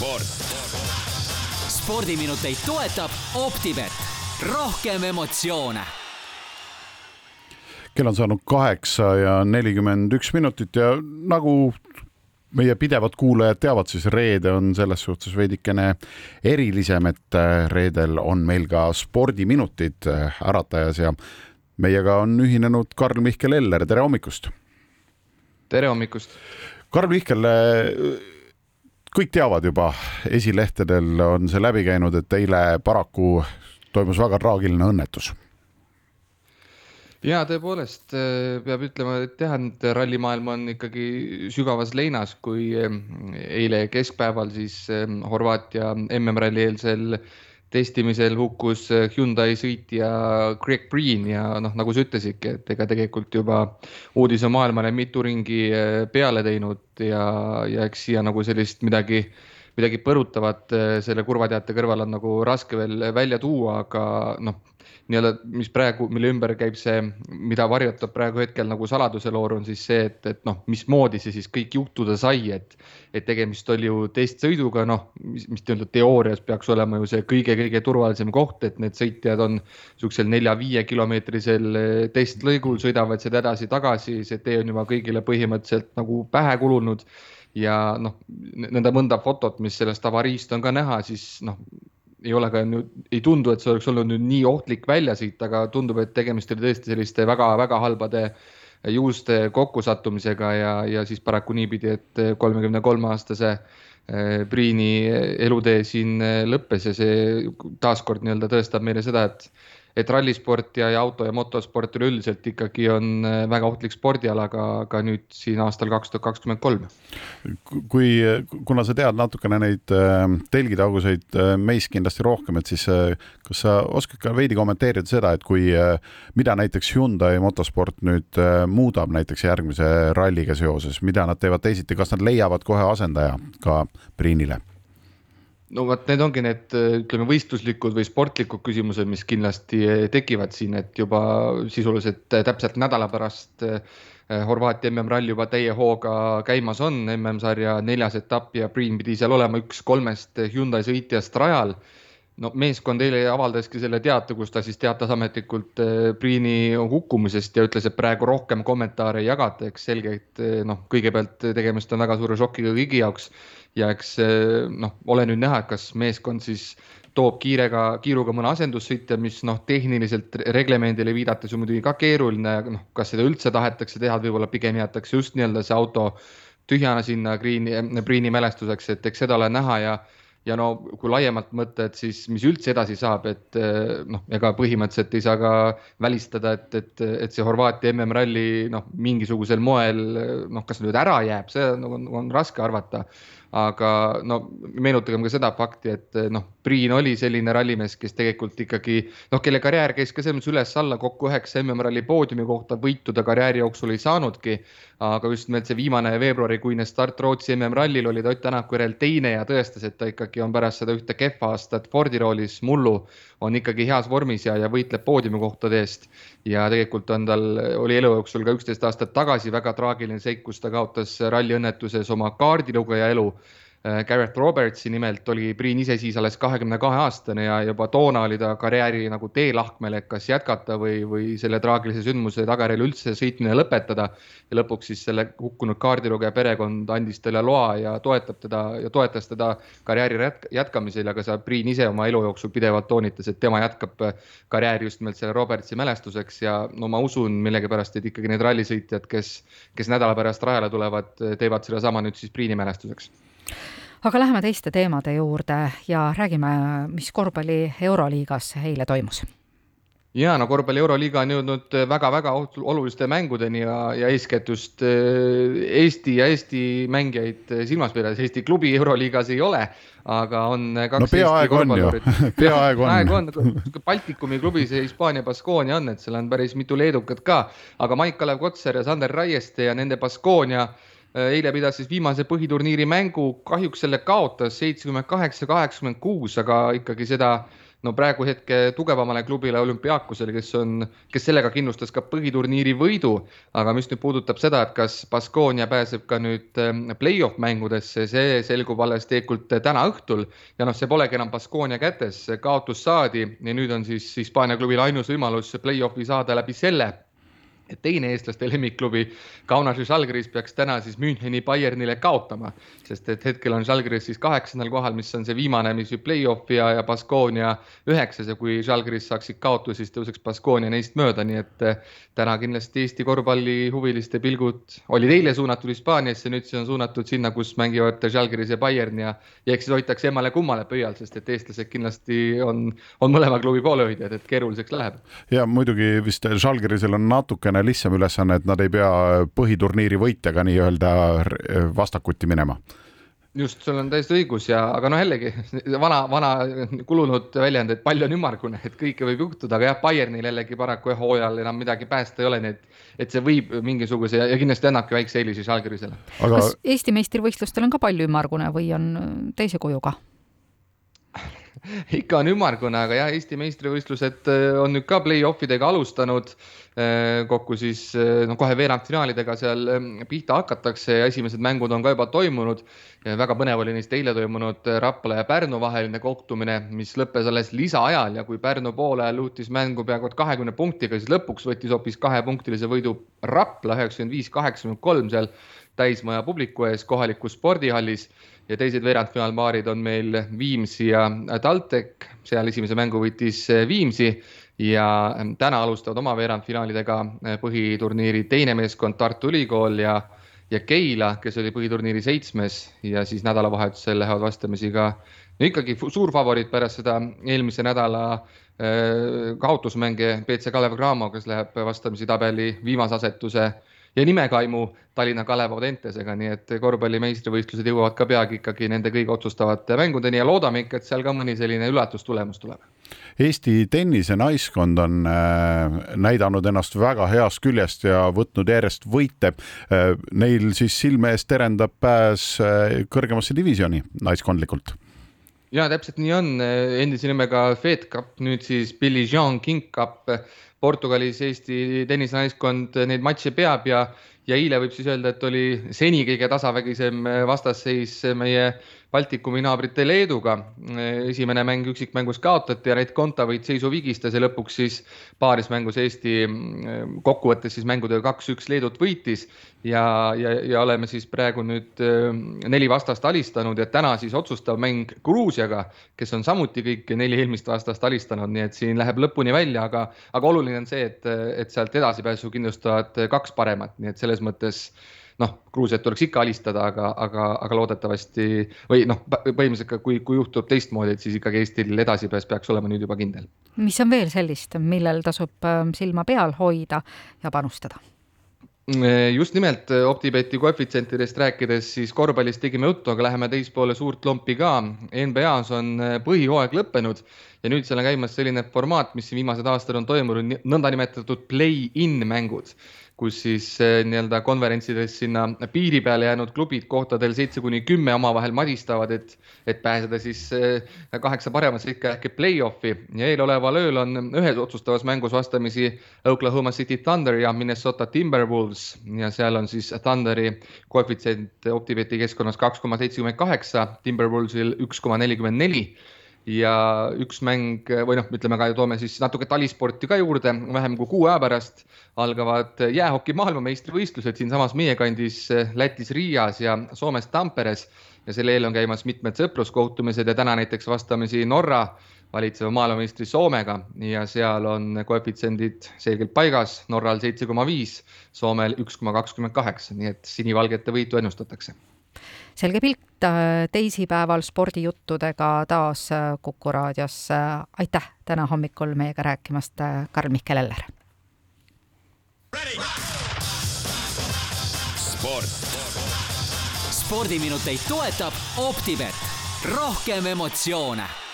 sport. spordiminuteid toetab Optibet, rohkem emotsioone. kell on saanud kaheksa ja nelikümmend üks minutit ja nagu meie pidevad kuulajad teavad, siis reede on selles suhtes veidikene erilisem, et reedel on meil ka spordiminutid Äratajas ja meiega on ühinenud Karl-Mihkel Eller, tere hommikust. tere hommikust. Karl-Mihkel, kõik teavad juba, esilehtedel on see läbi käinud, et eile paraku toimus väga traagiline õnnetus. Ja tõepoolest peab ütlema, et jah, et rallimaailm on ikkagi sügavas leinas, kui eile keskpäeval siis Horvaatia MM-ralli eelsel testimisel hukkus Hyundai sõitja Greg Breen ja noh, nagu sa ütlesidki, et ega tegelikult juba uudis on maailmale mitu ringi peale teinud ja, ja eks siia nagu sellist midagi, midagi põrutavat selle kurva teate kõrval on nagu raske veel välja tuua, aga noh nii-öelda, mis praegu, mille ümber käib see, mida varjutab praegu hetkel nagu saladuse loor, on siis see, et, et noh, mismoodi see siis kõik juhtuda sai, et, et tegemist oli ju testsõiduga, noh, mis, mis nii-öelda teoorias peaks olema ju see kõige-kõige turvalisem koht, et need sõitjad on niisugusel nelja-viie kilomeetrisel testlõigul, sõidavad sealt edasi-tagasi, see tee on juba kõigile põhimõtteliselt nagu pähe kulunud ja noh, nõnda mõnda fotot, mis sellest avariist on ka näha, siis noh ei ole ka nüüd, ei tundu, et see oleks olnud nüüd nii ohtlik väljasõit, aga tundub, et tegemist oli tõesti selliste väga-väga halbade juuste kokkusattumisega ja, ja siis paraku niipidi, et kolmekümne kolme aastase Priini elutee siin lõppes ja see taaskord nii-öelda tõestab meile seda, et et rallisport ja, ja auto ja motosport üleüldiselt ikkagi on äh, väga ohtlik spordiala ka, ka nüüd siin aastal kaks tuhat kakskümmend kolm. kui, kuna sa tead natukene neid äh, telgitaguseid äh, meist kindlasti rohkem, et siis kas sa oskad ka veidi kommenteerida seda, et kui, mida näiteks Hyundai motosport nüüd muudab näiteks järgmise ralliga seoses, mida nad teevad teisiti, kas nad leiavad kohe asendaja ka Priinile? No vot, need ongi need ütleme võistluslikud või sportlikud küsimused, mis kindlasti tekivad siin, et juba sisuliselt täpselt nädala pärast Horvaatia MM-ralli juba täie hooga käimas on, MM-sarja neljas etapp ja Priin pidi seal olema üks kolmest Hyundai sõitjast rajal. No meeskond eile avaldaski selle teate, kus ta siis teatas ametlikult Priini hukkumisest ja ütles, et praegu rohkem kommentaare ei jagata, eks selge, et noh, kõigepealt tegemist on väga suure šokiga kõigi jaoks. Ja eks noh, ole nüüd näha, kas meeskond siis toob kiirega, kiiruga mõne asendussõitja, mis noh, tehniliselt reglemendile viidates on muidugi ka keeruline, noh, kas seda üldse tahetakse teha, võib-olla pigem jäetakse just nii-öelda see auto tühjana sinna Priini, Priini mälestuseks, et eks seda ole näha ja ja no kui laiemalt mõtta, et siis mis üldse edasi saab, et noh, ega põhimõtteliselt ei saa ka välistada, et, et, et see Horvaatia MM-ralli noh, mingisugusel moel noh, kas nüüd ära jääb, see on, on, on raske arvata aga no meenutagem ka seda fakti, et noh, Priin oli selline rallimees, kes tegelikult ikkagi noh, kelle karjäär käis ka selles mõttes üles-alla kokku üheksa MM-ralli poodiumi kohta, võitu ta karjääri jooksul ei saanudki. aga just nimelt see viimane veebruarikuine start Rootsi MM-rallil oli Ott Tänaku järel teine ja tõestas, et ta ikkagi on pärast seda ühte kehva aastat Fordi roolis mullu on ikkagi heas vormis ja, ja võitleb poodiumikohtade eest. ja tegelikult on tal, oli elu jooksul ka üksteist aastat tagasi väga traagiline seik, kus ta kaotas ralliõnnetuses oma kaardilugeja elu Garrett Robertsi nimelt oli Priin ise siis alles kahekümne kahe aastane ja juba toona oli ta karjääri nagu teelahkmel, et kas jätkata või, või selle traagilise sündmuse tagajärjel üldse sõitmine lõpetada. ja lõpuks siis selle hukkunud kaardilugeja perekond andis talle loa ja toetab teda ja toetas teda karjääri jätkamisel, aga sa Priin ise oma elu jooksul pidevalt toonitas, et tema jätkab karjääri just nimelt selle Robertsi mälestuseks. Ja no ma usun millegipärast, et ikkagi need rallisõitjad, kes, kes nädala pärast rajale tulevad, teevad sedasama nüüd siis Priini mälestuseks aga läheme teiste teemade juurde ja räägime, mis korvpalli Euroliigas eile toimus. Ja no korvpalli Euroliiga on jõudnud väga-väga oluliste mängudeni ja, ja eeskätt just äh, Eesti ja Eesti mängijaid silmas pidades, Eesti klubi Euroliigas ei ole, aga on kaks no peaaegu on ju, peaaegu on. peaaegu on, Baltikumi klubis Hispaania Baskonia on, et seal on päris mitu leedukat ka, aga Maik-Kalev Kotsar ja Sander Raieste ja nende Baskonia Äh, eile pidas siis viimase põhiturniiri mängu, kahjuks selle kaotas seitsekümmend kaheksa, kaheksakümmend kuus, aga ikkagi seda no praegu hetke tugevamale klubile olümpiaakusele, kes on, kes sellega kindlustas ka põhiturniiri võidu. aga mis nüüd puudutab seda, et kas Baskonia pääseb ka nüüd ähm, play-off mängudesse, see selgub alles tegelikult täna õhtul. Ja noh, see polegi enam Baskonia kätes, kaotus saadi ja nüüd on siis Hispaania klubil ainus võimalus play-off'i saada läbi selle teine eestlaste lemmikklubi Kaunaši Žalgiris peaks täna siis Müncheni Bayernile kaotama, sest et hetkel on Žalgiris siis kaheksandal kohal, mis on see viimane, mis viib play-off'i ja, ja Baskonia üheksas. Ja kui Žalgiris saaksid kaotusi, siis tõuseks Baskonia neist mööda, nii et eh, täna kindlasti Eesti korvpallihuviliste pilgud olid eile suunatud Hispaaniasse, nüüd see on suunatud sinna, kus mängivad Žalgiris ja Bayern. Ja, ja eks siis hoitakse emmale-kummale pöial, sest et eestlased kindlasti on, on mõlema klubi poolehoidjad, et keeruliseks läheb. ja muidugi vist Žalgirisel on natukene natukene lihtsam ülesanne, et nad ei pea põhiturniiri võitjaga nii-öelda vastakuti minema just, sul on täiesti õigus ja, aga noh, jällegi vana, vana kulunud väljend, et pall on ümmargune, et kõike võib juhtuda, aga jah, Bayernil jällegi paraku jah, hooajal enam midagi päästa ei ole, nii et, et see võib mingisuguse ja kindlasti annabki väikse eelise Žalgirisele aga.... kas Eesti meistrivõistlustel on ka pall ümmargune või on teise kujuga? ikka on ümmargune, aga jah, Eesti meistrivõistlused äh, on nüüd ka play-off idega alustanud. Äh, kokku siis äh, no kohe veerandfinaalidega seal pihta hakatakse ja esimesed mängud on ka juba toimunud. väga põnev oli neist eile toimunud Rapla ja Pärnu vaheline kohtumine, mis lõppes alles lisaajal ja kui Pärnu poolel juhtis mängu peaaegu kahekümne punktiga, siis lõpuks võttis hoopis kahepunktilise võidu Rapla üheksakümmend viis, kaheksakümmend kolm seal täismaja publiku ees kohalikus spordihallis ja teised veerandfinaalpaarid on meil Viimsi ja TalTech, seal esimese mängu võitis eh, Viimsi ja eh, täna alustavad oma veerandfinaalidega eh, põhiturniiri teine meeskond Tartu Ülikool ja, ja Keila, kes oli põhiturniiri seitsmes. Ja siis nädalavahetusel lähevad vastamisi ka no ikkagi suur favoriit pärast seda eelmise nädala kaotusmänge. BC Kalev Cramo, kes läheb vastamisi tabeli viimase asetuse ja nimekaimu Tallinna Kalev Audentesega, nii et korvpalli meistrivõistlused jõuavad ka peagi ikkagi nende kõige otsustavate mängudeni ja loodame ikka, et seal ka mõni selline üllatustulemus tuleb. Eesti tennise naiskond on äh, näidanud ennast väga heast küljest ja võtnud järjest võite. Äh, neil siis silme ees terendab pääs äh, kõrgemasse divisjoni naiskondlikult ja täpselt nii on, endise nimega Fed Cup, nüüd siis Billie Jean King Cup Portugalis Eesti tennisenaiskond neid matše peab ja, ja eile võib siis öelda, et oli seni kõige tasavägisem vastasseis meie Baltikumi naabrite Leeduga. esimene mäng üksikmängus kaotati ja Red Konta võit seisu vigistas ja lõpuks siis paarismängus Eesti mm, kokkuvõttes siis mängudega kaks-üks Leedut võitis ja, ja, ja oleme siis praegu nüüd neli vastast alistanud ja täna siis otsustav mäng Gruusiaga, kes on samuti kõik neli eelmist vastast alistanud, nii et siin läheb lõpuni välja, aga, aga oluline on see, et, et sealt edasipääsu kindlustavad kaks paremat, nii et selles mõttes noh, Gruusiat tuleks ikka alistada, aga, aga, aga loodetavasti või noh, põhimõtteliselt ka kui, kui juhtub teistmoodi, et siis ikkagi Eestil edasipääs peaks olema nüüd juba kindel. mis on veel sellist, millel tasub ähm, silma peal hoida ja panustada? just nimelt äh, OpTibeti koefitsientidest rääkides, siis korvpallist tegime juttu, aga läheme teispoole suurt lompi ka. NBA-s on äh, põhihooaeg lõppenud ja nüüd seal on käimas selline formaat, mis viimased aastad on toimunud, nõndanimetatud play-in mängud kus siis eh, nii-öelda konverentsides sinna piiri peale jäänud klubid kohtadel seitse kuni kümme omavahel madistavad, et, et pääseda siis eh, kaheksa paremat sekka ehk play-off'i. Ja eeloleval ööl on ühes otsustavas mängus vastamisi Oklahoma City Thunder ja Minnesota Timberwolves. Ja seal on siis Thunderi koefitsient OpTibeti keskkonnas kaks koma seitsekümmend kaheksa, Timberwolvesil üks koma nelikümmend neli ja üks mäng või noh, ütleme ka toome siis natuke talisporti ka juurde, vähem kui kuu aja pärast algavad jäähoki maailmameistrivõistlused siinsamas meie kandis Lätis Riias ja Soomes Tamperes. Ja selle eel on käimas mitmed sõpruskohtumised ja täna näiteks vastamisi Norra valitseva maailmameistri Soomega. Ja seal on koefitsiendid selgelt paigas, Norral seitse koma viis, Soomel üks koma kakskümmend kaheksa, nii et sinivalgete võitu ennustatakse selge pilt äh, teisipäeval spordijuttudega taas äh, Kuku raadios. aitäh täna hommikul meiega rääkimast, äh, Karl-Mihkel Eller. sport. spordiminuteid toetab Optibet, rohkem emotsioone